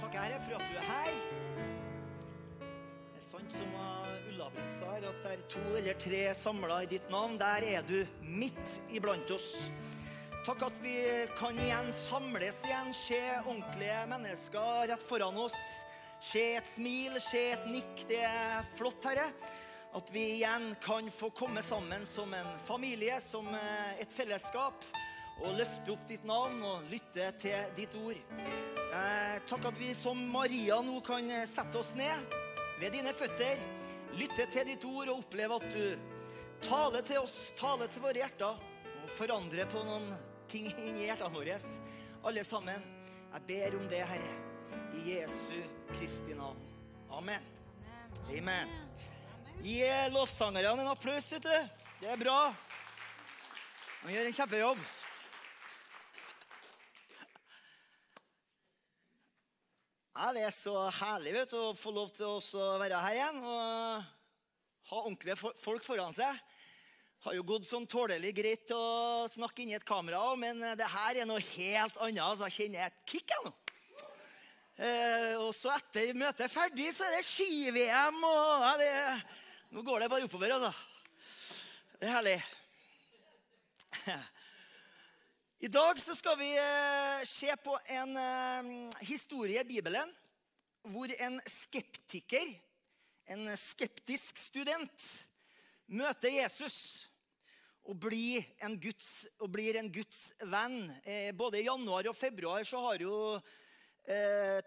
takker Herre for at du er her. Det er sant som Ulla-Britt sa at det er to eller tre samla i ditt navn. Der er du midt iblant oss. Takk at vi kan igjen samles igjen, se ordentlige mennesker rett foran oss. Se et smil, se et nikk. Det er flott, Herre. At vi igjen kan få komme sammen som en familie, som uh, et fellesskap. Og løfte opp ditt navn og lytte til ditt ord. Eh, takk at vi som Maria nå kan sette oss ned ved dine føtter, lytte til ditt ord og oppleve at du taler til oss, taler til våre hjerter og forandrer på noen ting inni hjertene våre. Alle sammen. Jeg ber om det, Herre, i Jesu Kristi navn. Amen. Amen. Gi lovsangerne en applaus, vet du. Det er bra. Han gjør en kjempejobb. Ja, Det er så herlig vet du, å få lov til å være her igjen og ha ordentlige folk foran seg. Har jo gått sånn tålelig greit å snakke inni et kamera, men det her er noe helt annet. altså Jeg kjenner et kick jeg nå. Eh, og så etter møtet er ferdig, så er det ski-VM. og ja, det, Nå går det bare oppover, altså. Det er herlig. I dag så skal vi eh, se på en eh, historie i Bibelen hvor en skeptiker, en skeptisk student, møter Jesus og blir en Guds, blir en Guds venn. Eh, både i januar og februar så har jo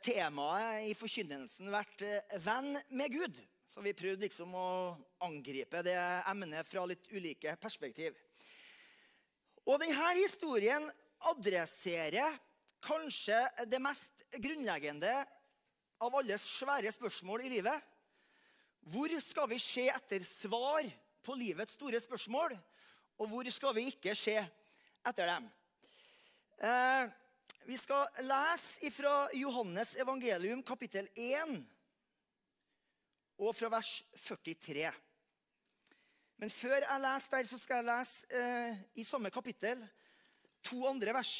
temaet i forkynnelsen vært 'venn med Gud'. Så vi prøvde liksom å angripe det emnet fra litt ulike perspektiv. Og denne historien adresserer kanskje det mest grunnleggende av alle svære spørsmål i livet. Hvor skal vi se etter svar på livets store spørsmål, og hvor skal vi ikke se etter dem? Eh, vi skal lese fra Johannes evangelium kapittel 1 og fra vers 43. Men før jeg leser der, så skal jeg lese eh, i samme kapittel to andre vers.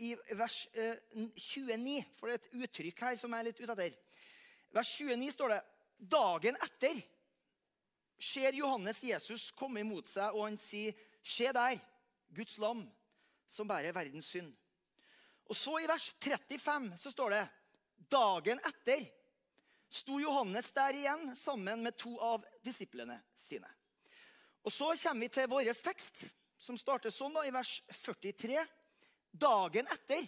I vers eh, 29, for det er et uttrykk her som jeg er litt ute etter. Vers 29 står det Dagen etter ser Johannes Jesus komme imot seg, og han sier, 'Se der, Guds lam, som bærer verdens synd.' Og så i vers 35 så står det Dagen etter sto Johannes der igjen sammen med to av disiplene sine. Og Så kommer vi til vår tekst, som starter sånn da, i vers 43. Dagen etter.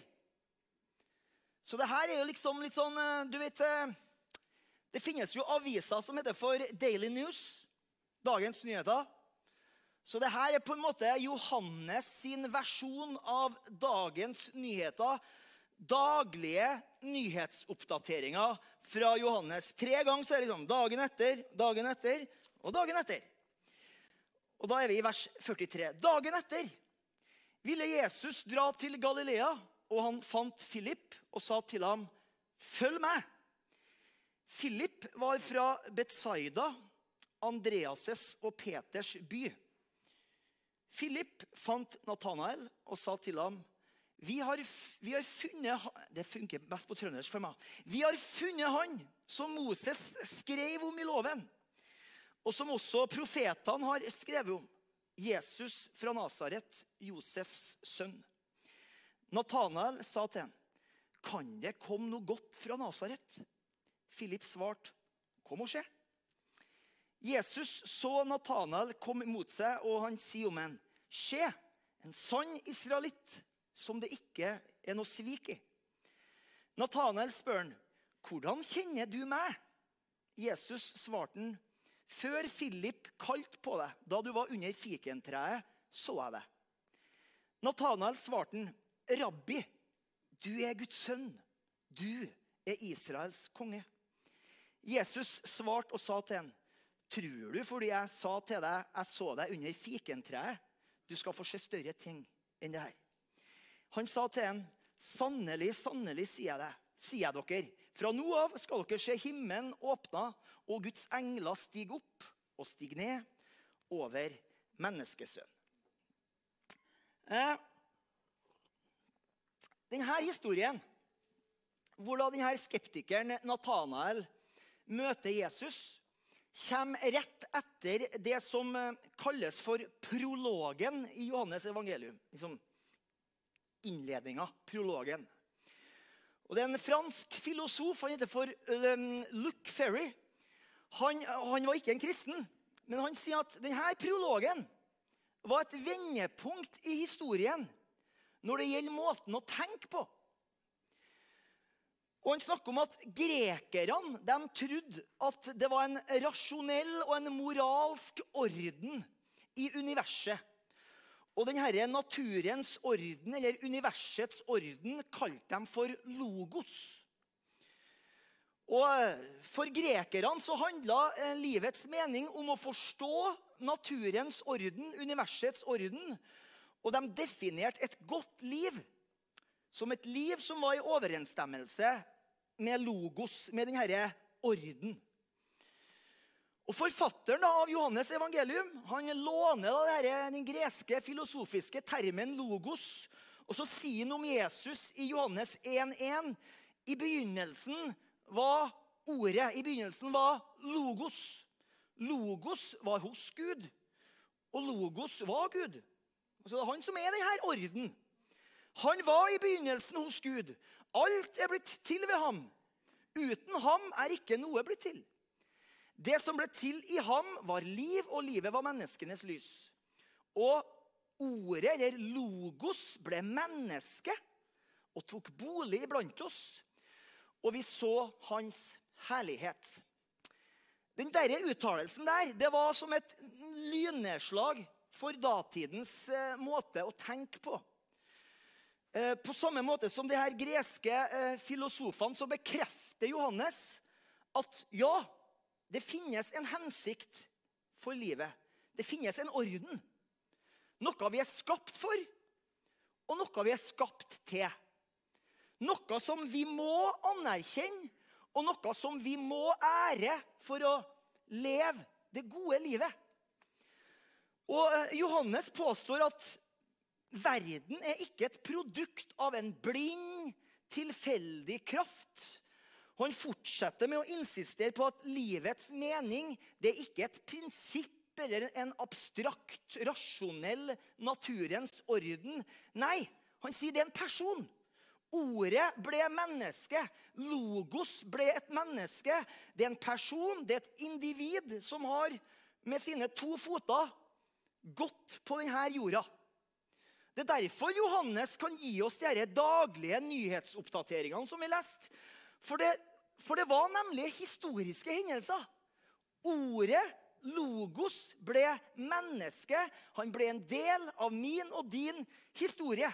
Så det her er jo liksom litt sånn eh, Du vet eh, Det finnes jo aviser som heter for Daily News. Dagens nyheter. Så det her er på en måte Johannes sin versjon av dagens nyheter. Daglige nyhetsoppdateringer fra Johannes. Tre ganger så er det liksom dagen etter, dagen etter og dagen etter. Og Da er vi i vers 43. Dagen etter ville Jesus dra til Galilea, og han fant Philip og sa til ham, 'Følg meg.' Philip var fra Betsaida, Andreases og Peters by. Philip fant Nathanael og sa til ham, vi har, vi har, funnet Det funker best på trøndersk for meg. Vi har funnet han som Moses skrev om i loven og som også profetene har skrevet om. Jesus fra Nasaret, Josefs sønn. Nathanael sa til ham, 'Kan det komme noe godt fra Nasaret?' Philip svarte, 'Kom og se.' Jesus så Nathanael komme mot seg, og han sier om ham, 'Se, en sann israelitt, som det ikke er noe svik i.' Nathanael spør han, 'Hvordan kjenner du meg?' Jesus svarte han, før Philip kalte på deg, da du var under fikentreet, så jeg det. Nathanael svarte han, 'Rabbi, du er Guds sønn. Du er Israels konge.' Jesus svarte og sa til ham, 'Tror du fordi jeg sa til deg, jeg så deg under fikentreet, du skal få se større ting enn det her?' Han sa til ham, 'Sannelig, sannelig, sier jeg det, sier jeg dere, fra nå av skal dere se himmelen åpna og Guds engler stige opp og stige ned over menneskesønnen. Eh, denne historien hvor da denne skeptikeren Nathanael møter Jesus, kommer rett etter det som eh, kalles for prologen i Johannes evangelium. Liksom innledninga, prologen. Og Det er en fransk filosof han heter for Luke Luc Ferry. Han, han, var ikke en kristen, men han sier at denne prologen var et vendepunkt i historien når det gjelder måten å tenke på. Og Han snakker om at grekerne de trodde at det var en rasjonell og en moralsk orden i universet. Og denne naturens orden, eller universets orden, kalte de for logos. Og For grekerne så handla eh, livets mening om å forstå naturens orden, universets orden. Og de definerte et godt liv som et liv som var i overensstemmelse med logos, med denne orden. Og Forfatteren av Johannes evangelium han låner denne, den greske filosofiske termen 'logos'. Og så sier han om Jesus i Johannes 1,1.: I begynnelsen var ordet. I begynnelsen var logos. Logos var hos Gud, og logos var Gud. Altså, det er han som er denne orden. Han var i begynnelsen hos Gud. Alt er blitt til ved ham. Uten ham er ikke noe blitt til. Det som ble til i ham, var liv, og livet var menneskenes lys. Og ordet, eller logos, ble menneske og tok bolig iblant oss. Og vi så hans herlighet. Den der uttalelsen der, det var som et lynnedslag for datidens eh, måte å tenke på. Eh, på samme måte som de her greske eh, filosofene så bekrefter Johannes at ja, det finnes en hensikt for livet. Det finnes en orden. Noe vi er skapt for, og noe vi er skapt til. Noe som vi må anerkjenne, og noe som vi må ære for å leve det gode livet. Og eh, Johannes påstår at Verden er ikke et produkt av en blind, tilfeldig kraft. Han fortsetter med å insistere på at livets mening det er ikke et prinsipp eller en abstrakt, rasjonell naturens orden. Nei, han sier det er en person. Ordet ble menneske. Logos ble et menneske. Det er en person, det er et individ som har med sine to foter gått på denne jorda. Det er derfor Johannes kan gi oss de daglige nyhetsoppdateringene som vi leste. For det, for det var nemlig historiske hendelser. Ordet logos ble menneske. Han ble en del av min og din historie.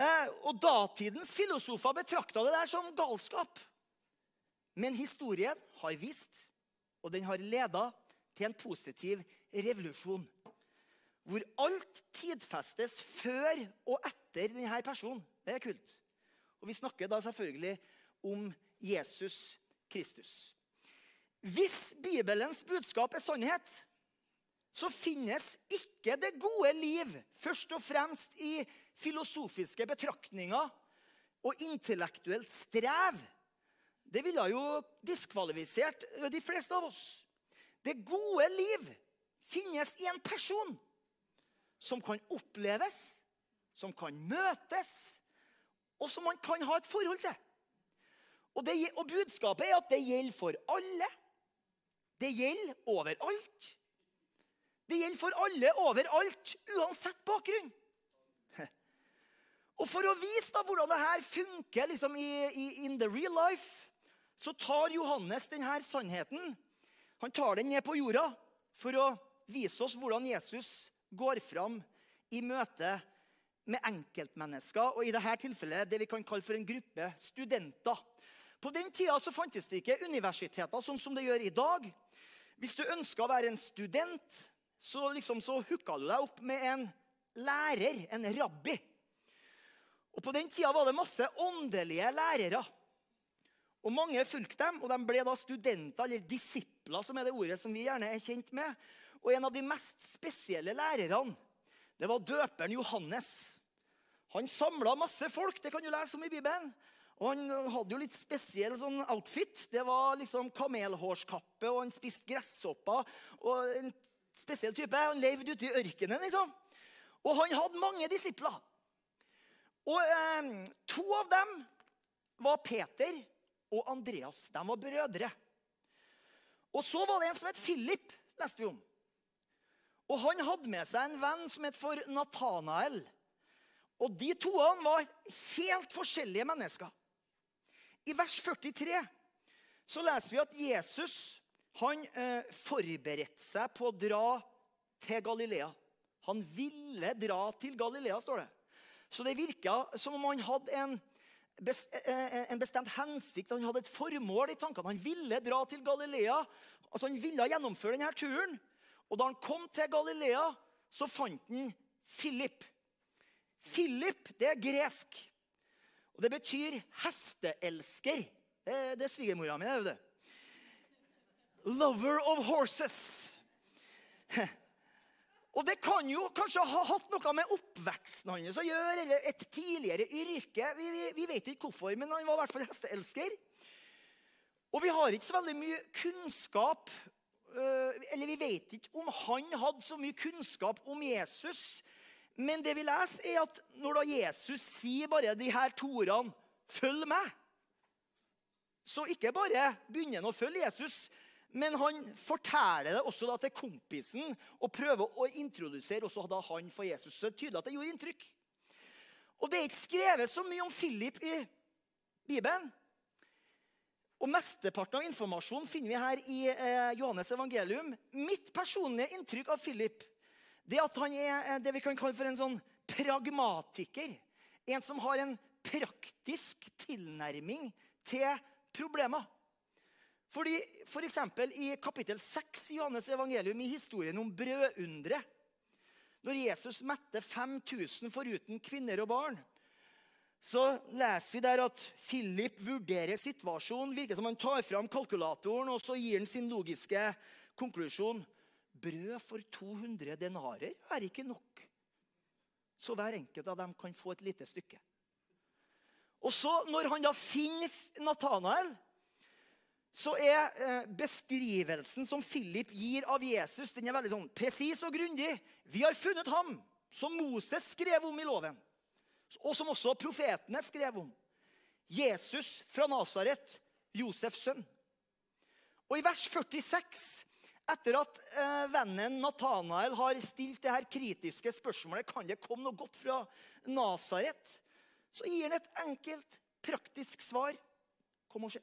Eh, og Datidens filosofer betrakta det der som galskap. Men historien har vist, og den har leda til en positiv revolusjon hvor alt tidfestes før og etter denne personen. Det er kult. Og Vi snakker da selvfølgelig om Jesus Kristus. Hvis Bibelens budskap er sannhet, så finnes ikke det gode liv først og fremst i filosofiske betraktninger og intellektuelt strev. Det ville jo diskvalifisert de fleste av oss. Det gode liv finnes i en person som kan oppleves, som kan møtes, og som man kan ha et forhold til. Og, det, og budskapet er at det gjelder for alle. Det gjelder overalt. Det gjelder for alle overalt, uansett bakgrunn. Og For å vise da hvordan dette funker liksom i, i, in the real life, så tar Johannes denne sannheten han tar den ned på jorda for å vise oss hvordan Jesus går fram i møte med enkeltmennesker, og i dette tilfellet det vi kan kalle for en gruppe studenter. På den tida så fantes det ikke universiteter sånn som det gjør i dag. Hvis du ønska å være en student, så, liksom, så hooka du deg opp med en lærer, en rabbi. Og På den tida var det masse åndelige lærere. Og Mange fulgte dem, og de ble da studenter, eller disipler, som er det ordet som vi gjerne er kjent med. Og en av de mest spesielle lærerne, det var døperen Johannes. Han samla masse folk, det kan du lese om i Bibelen. Og Han hadde jo litt spesiell sånn outfit. Det var liksom kamelhårskappe, og han spiste gresshopper. og en spesiell type. Han levde ute i ørkenen, liksom. Og han hadde mange disipler. Og eh, to av dem var Peter og Andreas. De var brødre. Og så var det en som het Philip, leste vi om. Og han hadde med seg en venn som het for Nathanael. Og de toene var helt forskjellige mennesker. I vers 43 så leser vi at Jesus han eh, forberedte seg på å dra til Galilea. Han ville dra til Galilea, står det. Så det virka som om han hadde en, eh, eh, en bestemt hensikt, han hadde et formål i tankene. Han ville dra til Galilea. altså Han ville gjennomføre denne turen. Og da han kom til Galilea, så fant han Philip. Philip, det er gresk. Og det betyr hesteelsker. Det, er svigermora mi. det, Lover of horses. Og det kan jo kanskje ha hatt noe med oppveksten hans å gjøre, eller et tidligere yrke. Vi, vi, vi, vet ikke hvorfor, men han var i hvert fall hesteelsker. Og vi har ikke så veldig mye kunnskap øh, Eller vi vet ikke om han hadde så mye kunnskap om Jesus. Men det vi leser, er at når da Jesus sier bare de her to ordene 'følg meg', så ikke bare begynner han å følge Jesus, men han forteller det også til kompisen og prøver å introdusere også da han for Jesus. Så det er tydelig at det gjorde inntrykk. Og Det er ikke skrevet så mye om Philip i Bibelen. Og Mesteparten av informasjonen finner vi her i eh, Johannes evangelium. Mitt personlige inntrykk av Philip det at han er eh, det vi kan kalle for en sånn pragmatiker. En som har en praktisk tilnærming til problemer. Fordi for eksempel, I kapittel 6 i Johannes evangelium, i historien om brødunderet Når Jesus mette 5000 foruten kvinner og barn, så leser vi der at Philip vurderer situasjonen. Virker som han tar fram kalkulatoren og så gir han sin logiske konklusjon. Brød for 200 denarer er ikke nok. Så hver enkelt av dem kan få et lite stykke. Og så, Når han da finner Natanael, så er eh, beskrivelsen som Philip gir av Jesus, den er veldig sånn presis og grundig. Vi har funnet ham, som Moses skrev om i loven, og som også profetene skrev om. Jesus fra Nasaret, Josefs sønn. Og i vers 46, etter at eh, vennen Nathanael har stilt det her kritiske spørsmålet kan det komme noe godt fra Nasaret, så gir han et enkelt, praktisk svar. Kom og se.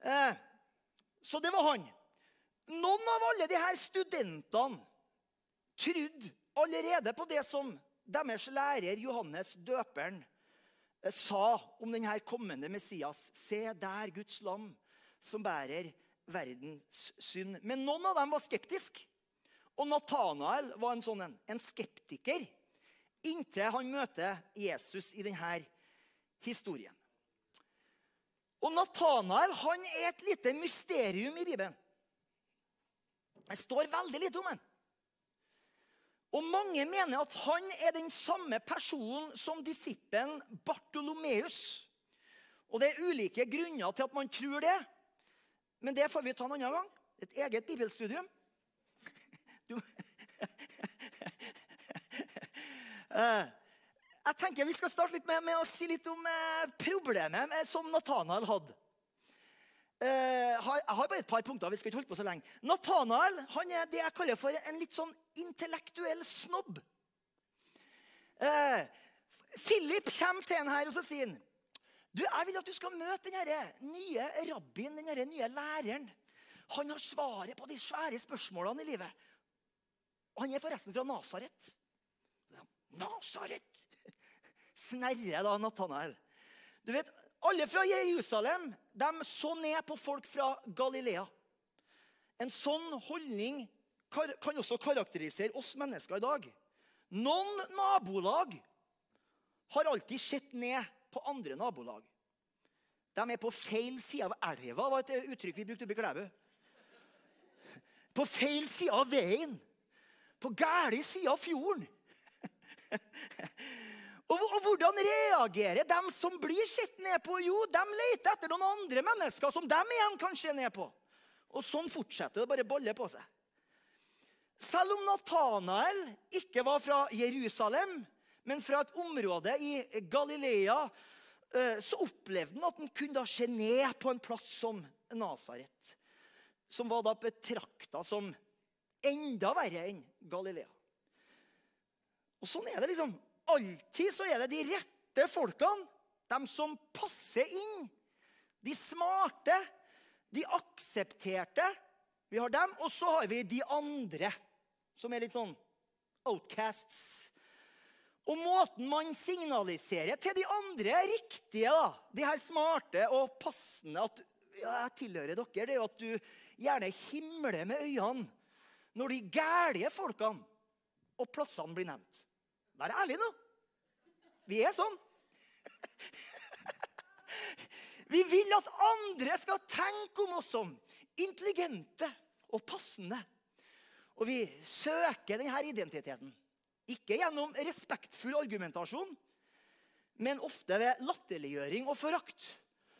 Eh, så det var han. Noen av alle de her studentene trodde allerede på det som deres lærer Johannes døperen eh, sa om denne kommende Messias. Se der Guds lam som bærer verdens synd. Men noen av dem var skeptiske. Og Nathanael var en sånn en, skeptiker inntil han møter Jesus i denne historien. Og Nathanael han er et lite mysterium i Bibelen. Det står veldig lite om han. Og Mange mener at han er den samme personen som disippelen Bartolomeus. Og Det er ulike grunner til at man tror det, men det får vi ta en annen gang. Et eget bibelstudium. Du... Eh, jeg tenker Vi skal starte litt med, med å si litt om eh, problemet som Nathanael hadde. Eh, jeg har bare et par punkter. vi skal ikke holde på så lenge. Nathanael han er det jeg kaller for en litt sånn intellektuell snobb. Eh, Philip kommer til en her og så sier han, du, jeg vil at du skal møte den nye rabbien, den nye læreren. Han har svaret på de svære spørsmålene i livet. Han er forresten fra Nasaret. Nasaret! Snerre da, Nathanael. Du vet, Alle fra Jerusalem de så ned på folk fra Galilea. En sånn holdning kan også karakterisere oss mennesker i dag. Noen nabolag har alltid sett ned på andre nabolag. De er på feil side av elva, var et uttrykk vi brukte oppe i Klæbu. På feil side av veien. På gæli side av fjorden. Og, hvordan reagerer dem som blir sett ned på? Jo, de leter etter noen andre mennesker som de igjen kan se ned på. Og sånn fortsetter det bare baller på seg. Selv om Natanael ikke var fra Jerusalem, men fra et område i Galilea, eh, så opplevde han at han kunne se ned på en plass som Nasaret. Som var da betrakta som enda verre enn Galilea. Og sånn er det liksom alltid så er det de rette folkene, de som passer inn. De smarte, de aksepterte. Vi har dem, og så har vi de andre, som er litt sånn outcasts. Og måten man signaliserer til de andre riktige, da, de her smarte og passende at ja, jeg tilhører dere, det er jo at du gjerne himler med øynene når de gærlige folkene og plassene blir nevnt. Vær ærlig nå. Vi er sånn. Vi vil at andre skal tenke om oss som intelligente og passende. Og vi søker denne identiteten. Ikke gjennom respektfull argumentasjon, men ofte ved latterliggjøring og forakt.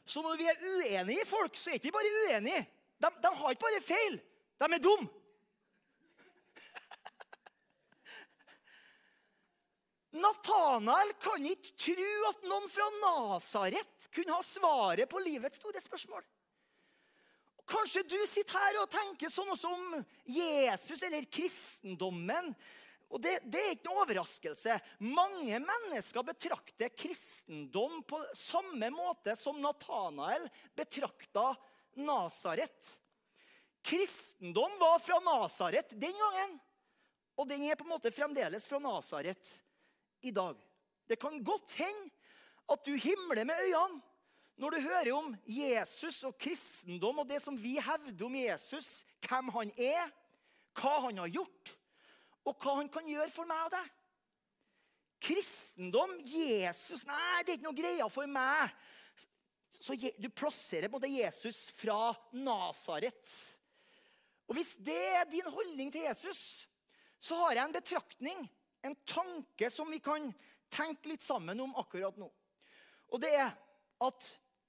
Så når vi er uenige i folk, så er ikke vi bare uenige. De, de har ikke bare feil, de er dumme. Natanael kan ikke tro at noen fra Nasaret kunne ha svaret på livets store spørsmål. Kanskje du sitter her og tenker sånn som Jesus eller kristendommen. Og det, det, er ikke noe overraskelse. Mange mennesker betrakter kristendom på samme måte som Natanael betrakta Nasaret. Kristendom var fra Nasaret den gangen, og den er på en måte fremdeles fra Nasaret i dag. Det kan godt hende at du himler med øynene når du hører om Jesus og kristendom og det som vi hevder om Jesus, hvem han er, hva han har gjort, og hva han kan gjøre for meg og deg. Kristendom, Jesus Nei, det er ikke noe greia for meg. Så Du plasserer både Jesus fra Nasaret. Og Hvis det er din holdning til Jesus, så har jeg en betraktning en tanke som vi kan tenke litt sammen om akkurat nå. Og det er at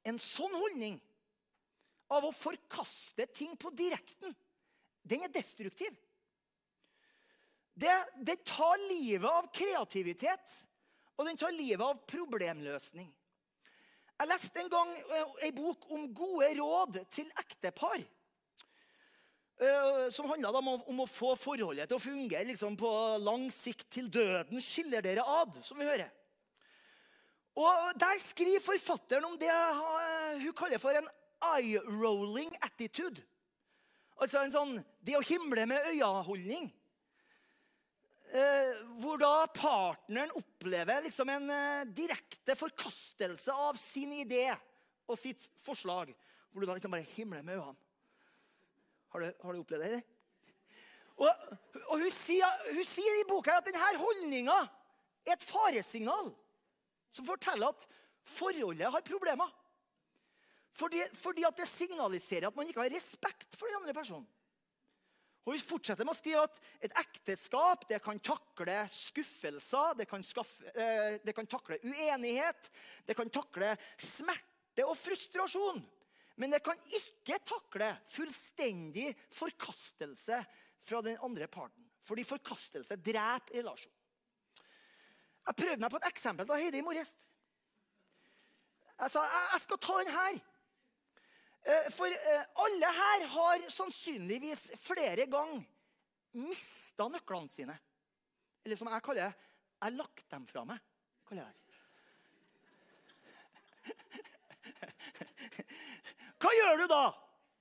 en sånn holdning av å forkaste ting på direkten, den er destruktiv. Det, det tar livet av kreativitet, og den tar livet av problemløsning. Jeg leste en gang ei eh, bok om gode råd til ektepar. Eh, som handla om, om, å få forholdet til å fungere liksom, på lang sikt til døden skiller dere ad, som vi hører. Og Der skriver forfatteren om det hun kaller for en eye-rolling attitude. Altså en sånn det å himle med øya-holdning. Eh, hvor da partneren opplever liksom en eh, direkte forkastelse av sin idé og sitt forslag. Hvor du da liksom bare himler med øynene. Har du, har du opplevd det? Og, og hun, sier, hun, sier, i boka at denne holdninga er et faresignal som forteller at forholdet har problemer. Fordi, fordi, at det signaliserer at man ikke har respekt for den andre personen. Og Hun fortsetter med å skrive at et ekteskap det kan takle skuffelser, det kan, skaffe, eh, det kan takle uenighet, det kan takle smerte og frustrasjon. Men det kan ikke takle fullstendig forkastelse fra den andre parten. Fordi forkastelse dreper relasjon. Jeg prøvde meg på et eksempel da Heidi i morges. Jeg sa jeg skal ta den her. Eh, for eh, alle her har sannsynligvis flere ganger mista nøklene sine. Eller som jeg kaller det, jeg lagt dem fra meg. kaller jeg det. Hva gjør du da?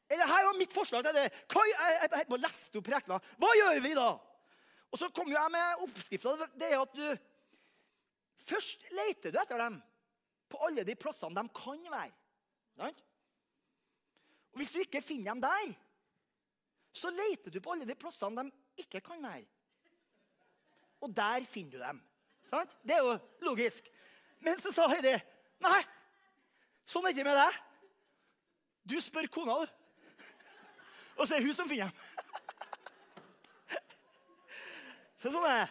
Eller her var mitt forslag til det. Hva, jeg, jeg, jeg leste opp rekna. Hva gjør vi da? Og så kom jeg med oppskrifta. Det er at du Først leter du etter dem på alle de plassene de kan være. Hvis du ikke finner dem der, så leter du på alle de plassene de ikke kan være. Og der finner du dem. Sant? Det er jo logisk. Men så sa Heidi nei, sånn er det ikke med deg. Du spør kona, du. Og så er det hun som finner dem. Så sånn er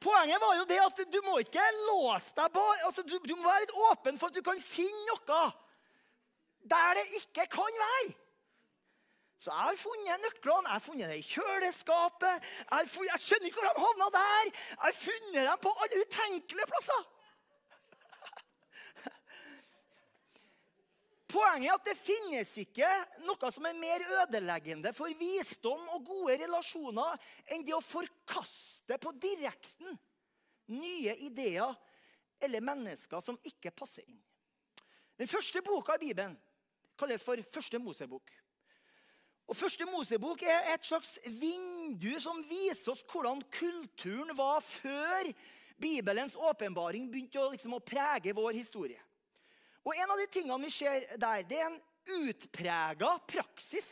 Poenget var jo det at du må ikke låse deg på altså du, du må være litt åpen for at du kan finne noe der det ikke kan være. Så jeg har funnet nøklene. Jeg har funnet det i kjøleskapet. Jeg, funnet, jeg skjønner ikke hvor de havna der. Jeg har funnet dem på alle utenkelige plasser. Poenget er at det finnes ikke noe som er mer ødeleggende for visdom og gode relasjoner enn det å forkaste på direkten nye ideer eller mennesker som ikke passer inn. Den første boka i Bibelen kalles for Første Mosebok. Og Første Mosebok er et slags vindu som viser oss hvordan kulturen var før Bibelens åpenbaring begynte å, liksom, å prege vår historie. Og En av de tingene vi ser der, det er en utprega praksis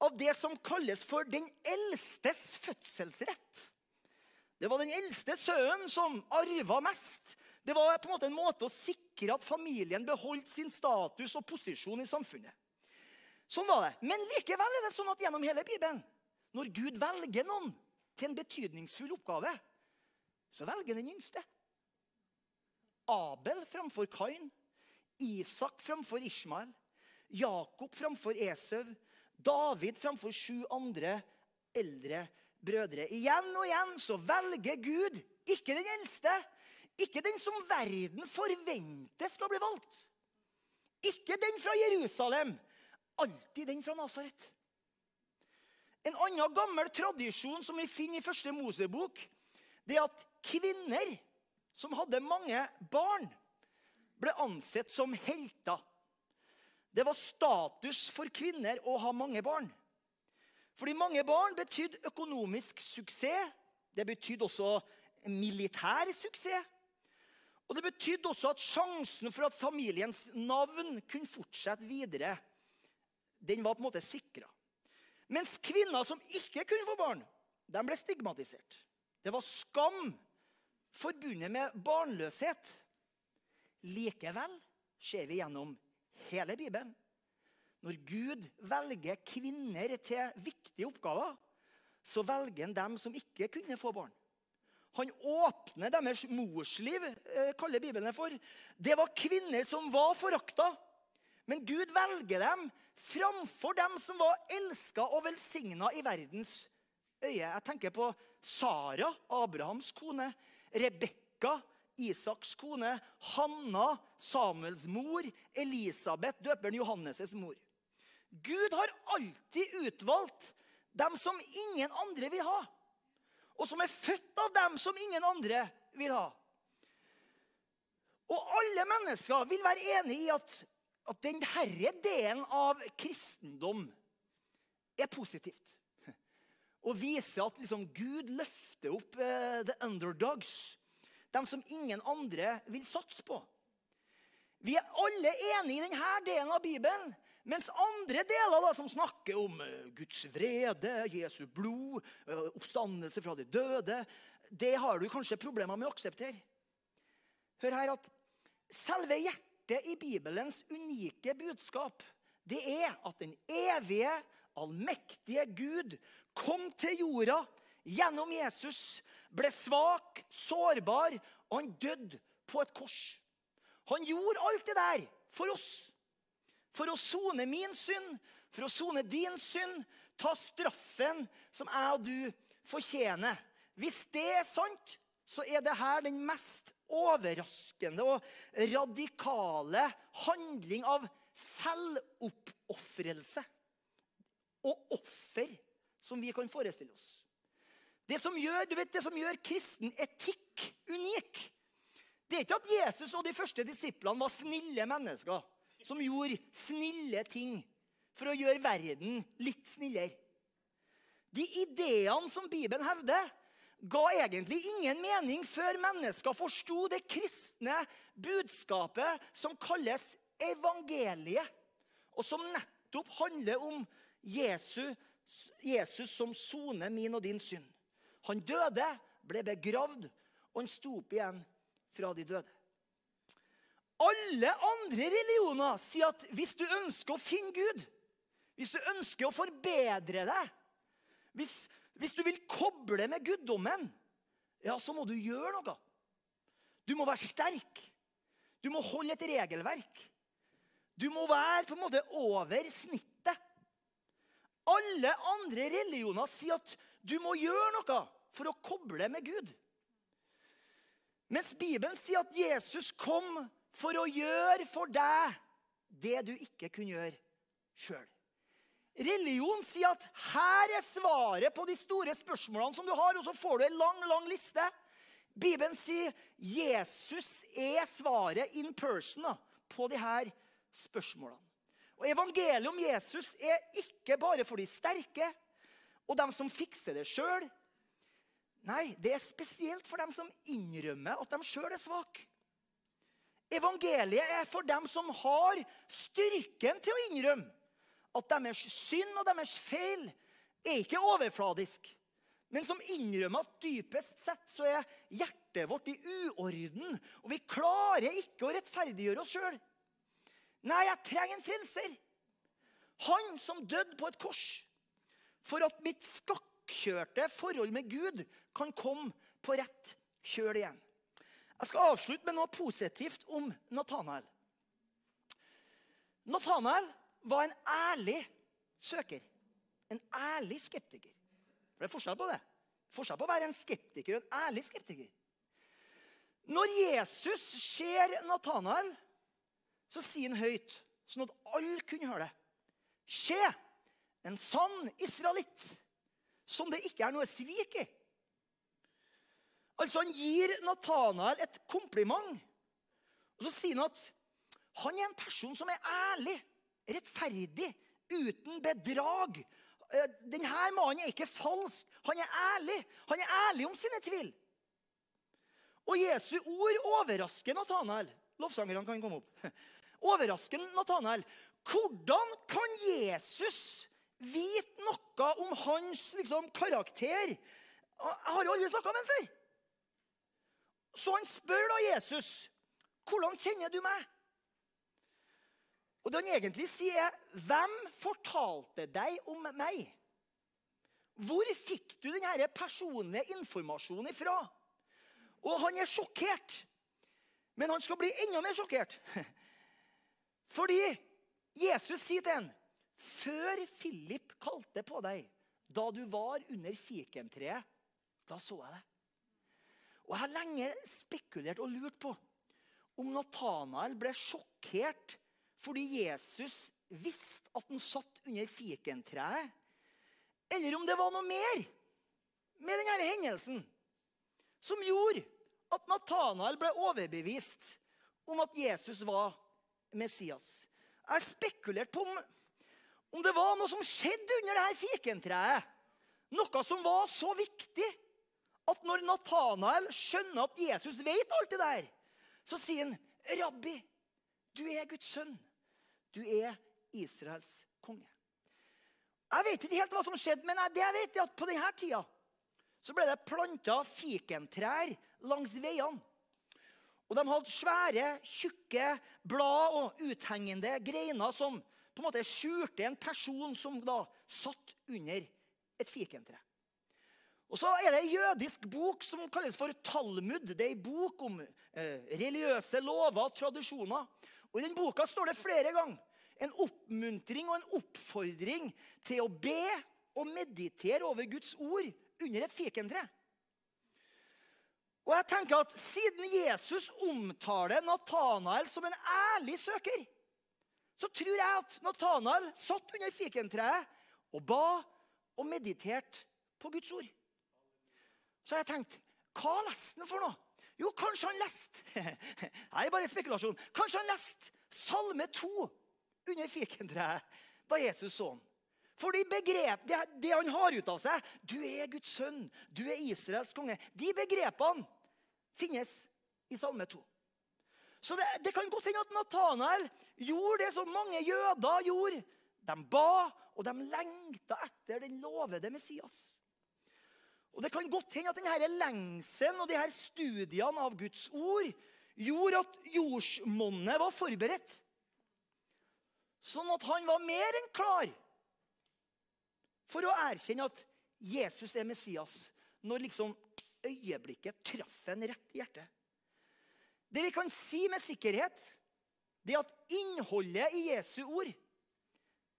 av det som kalles for den eldstes fødselsrett. Det var den eldste sønnen som arva mest. Det var på en måte en måte å sikre at familien beholdt sin status og posisjon i samfunnet. Sånn var det. Men likevel er det sånn at gjennom hele Bibelen, når Gud velger noen til en betydningsfull oppgave, så velger den yngste. Abel framfor Kain. Isak framfor Ishmael, Jakob framfor Esau, David framfor sju andre eldre brødre. Igjen og igjen så velger Gud ikke den eldste, ikke den som verden forventer skal bli valgt. Ikke den fra Jerusalem, alltid den fra Nasaret. En annen gammel tradisjon som vi finner i første Mosebok, det er at kvinner som hadde mange barn, ble ansett som helter. Det var status for kvinner å ha mange barn. Fordi mange barn betydde økonomisk suksess. Det betydde også militær suksess. Og det betydde også at sjansen for at familiens navn kunne fortsette videre, den var på en måte sikra. Mens kvinner som ikke kunne få barn, de ble stigmatisert. Det var skam forbundet med barnløshet. Likevel ser vi gjennom hele Bibelen. Når Gud velger kvinner til viktige oppgaver, så velger han dem som ikke kunne få barn. Han åpner deres morsliv, eh, kaller Bibelen for. Det var kvinner som var forakta. Men Gud velger dem framfor dem som var elska og velsigna i verdens øye. Jeg tenker på Sara, Abrahams kone, Rebekka, Isaks kone, Hanna, Samuels mor, Elisabeth, døperen Johannes' mor. Gud har alltid utvalgt dem som ingen andre vil ha, og som er født av dem som ingen andre vil ha. Og alle mennesker vil være enig i at, at denne delen av kristendom er positivt. Og viser at liksom, Gud løfter opp uh, the underdogs de som ingen andre vil satse på. Vi er alle enige i denne delen av Bibelen. Mens andre deler da, som snakker om eh, Guds vrede, Jesu blod, eh, oppstandelse fra de døde, det har du kanskje problemer med å akseptere. Hør her at selve hjertet i Bibelens unike budskap det er at den evige, allmektige Gud kom til jorda gjennom Jesus ble svak, sårbar, og han døde på et kors. Han gjorde alt det der for oss. For å sone min synd, for å sone din synd. Ta straffen som jeg og du fortjener. Hvis det er sant, så er det her den mest overraskende og radikale handling av selvoppofrelse og offer som vi kan forestille oss. Det som gjør, vet, det som gjør kristen etikk unik, det er ikke at Jesus og de første disiplene var snille mennesker som gjorde snille ting for å gjøre verden litt snillere. De ideene som Bibelen hevder, ga egentlig ingen mening før mennesker forsto det kristne budskapet som kalles evangeliet, og som nettopp handler om Jesus, Jesus som soner min og din synd. Han døde, ble begravd, og han sto opp igjen fra de døde. Alle andre religioner sier at hvis du ønsker å finne Gud, hvis du ønsker å forbedre deg, hvis, hvis du vil koble med guddommen, ja, så må du gjøre noe. Du må være sterk. Du må holde et regelverk. Du må være på en måte over snittet. Alle andre religioner sier at du må gjøre noe for å koble med Gud. Mens Bibelen sier at Jesus kom for å gjøre for deg det du ikke kunne gjøre sjøl. Religion sier at her er svaret på de store spørsmålene som du har, og så får du en lang, lang liste. Bibelen sier Jesus er svaret in person på de her spørsmålene. Og Evangeliet om Jesus er ikke bare for de sterke og dem som fikser det sjøl. Nei, det er spesielt for dem som innrømmer at de sjøl er svake. Evangeliet er for dem som har styrken til å innrømme at deres synd og deres feil er ikke overfladisk, men som innrømmer at dypest sett så er hjertet vårt i uorden, og vi klarer ikke å rettferdiggjøre oss sjøl. Nei, jeg trenger en frelser. Han som døde på et kors for at mitt skakkjørte forhold med Gud kan komme på rett kjøl igjen. Jeg skal avslutte med noe positivt om Nathanael. Nathanael var en ærlig søker. En ærlig skeptiker. For Det er forskjell på det. Forskjell på å være en skeptiker og en ærlig skeptiker. Når Jesus ser Nathanael, så sier han høyt, sånn at alle kunne høre det. Se, en sann israelitt, som det ikke er noe svik i. Altså Han gir Nathanael et kompliment. Og Så sier han at han er en person som er ærlig, rettferdig, uten bedrag. Eh, Denne mannen er ikke falsk. Han er ærlig. Han er ærlig om sine tvil. Og Jesu ord overrasker Natanael. Lovsangerne kan komme opp. Overrasker Natanael. Hvordan kan Jesus vite noe om hans liksom, karakter? Jeg har jo aldri snakka med ham før. Så han spør da Jesus, 'Hvordan kjenner du meg?' Og det han egentlig sier, er, 'Hvem fortalte deg om meg?' Hvor fikk du denne personlige informasjonen ifra? Og han er sjokkert. Men han skal bli enda mer sjokkert. Fordi Jesus sier til ham, 'Før Philip kalte på deg, da du var under fikentreet, da så jeg det. Og Jeg har lenge spekulert og lurt på om Nathanael ble sjokkert fordi Jesus visste at han satt under fikentreet, eller om det var noe mer med denne hendelsen som gjorde at Nathanael ble overbevist om at Jesus var Messias. Jeg spekulerte spekulert på om, om det var noe som skjedde under dette fikentreet. Noe som var så viktig at når Nathanael skjønner at Jesus vet alt det der, så sier han, 'Rabbi, du er Guds sønn. Du er Israels konge.' Jeg vet ikke helt hva som skjedde, men det jeg vet er at på denne tida så ble det planta fikentrær langs veiene. Og de hadde svære, tjukke blad og uthengende greiner som på en måte skjulte en person som da satt under et fikentre. Og så er det en jødisk bok som kalles for Talmud. Det er en bok om eh, religiøse lover og tradisjoner. Og I den boka står det flere ganger en oppmuntring og en oppfordring til å be og meditere over Guds ord under et fikentre. Og jeg tenker at Siden Jesus omtaler Natanael som en ærlig søker, så tror jeg at Natanael satt under fikentreet og ba og mediterte på Guds ord. Så har jeg tenkt hva leste han for noe? Jo, kanskje han leste Nei, bare spekulasjon. Kanskje han leste Salme 2 under fikentreet da Jesus så ham. Fordi begrep, det, det, han har ut av seg 'Du er Guds sønn. Du er Israels konge.' De begrepene finnes i Salme 2. Så det, det kan godt hende at Nathanael gjorde det som mange jøder gjorde. De ba, og de lengta etter den lovede Messias. Og Det kan godt hende at denne lengselen og de her studiene av Guds ord gjorde at jordsmonnet var forberedt. Sånn at han var mer enn klar for å erkjenne at Jesus er Messias. Når liksom øyeblikket traff en rett i hjertet. Det vi kan si med sikkerhet, det er at innholdet i Jesu ord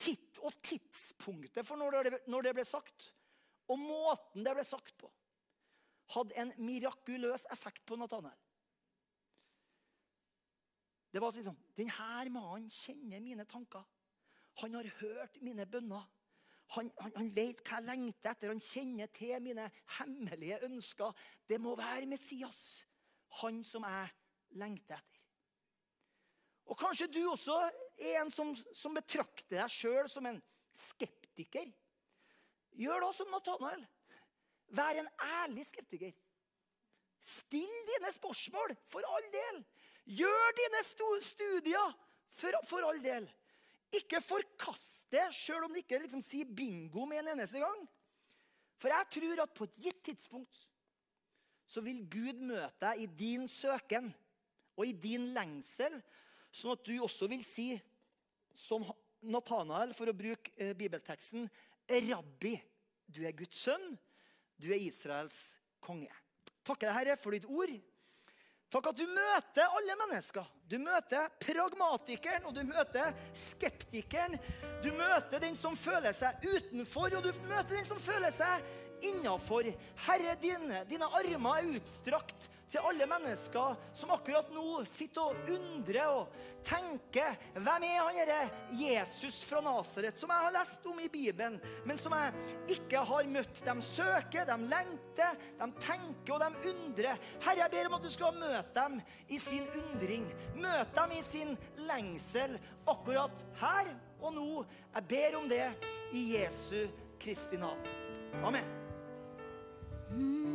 titt og tidspunktet for når det, når det ble sagt, og måten det ble sagt på, hadde en mirakuløs effekt på Nathanael. Det var liksom Denne mannen kjenner mine tanker. Han har hørt mine bønner. Han, han, han, vet hva jeg lengter etter. Han kjenner til mine hemmelige ønsker. Det må være Messias, han som jeg lengter etter. Og Kanskje du også er en som, som betrakter deg sjøl som en skeptiker. Gjør da som Nathanael. Vær en ærlig skeptiker. Still dine spørsmål, for all del. Gjør dine studier, for, for all del. Ikke forkast det, sjøl om du ikke liksom sier bingo med en eneste gang. For jeg tror at på et gitt tidspunkt så vil Gud møte deg i din søken og i din lengsel, sånn at du også vil si, som Nathanael, for å bruke eh, bibelteksten, Rabbi, du er Guds sønn, du er Israels konge. Takker deg, Herre, for ditt ord. Takk at du møter alle mennesker. Du møter pragmatikeren, og du møter skeptikeren. Du møter den som føler seg utenfor, og du møter den som føler seg innafor. Herre, dine, dine armer er utstrakt til alle mennesker som akkurat nå sitter og undrer og tenker Hvem er han derre Jesus fra Nasaret, som jeg har lest om i Bibelen, men som jeg ikke har møtt? De søker, de lengter, de tenker og de undrer. Herre, jeg ber om at du skal møte dem i sin undring. Møte dem i sin lengsel akkurat her og nå. Jeg ber om det i Jesu Kristi navn. Amen.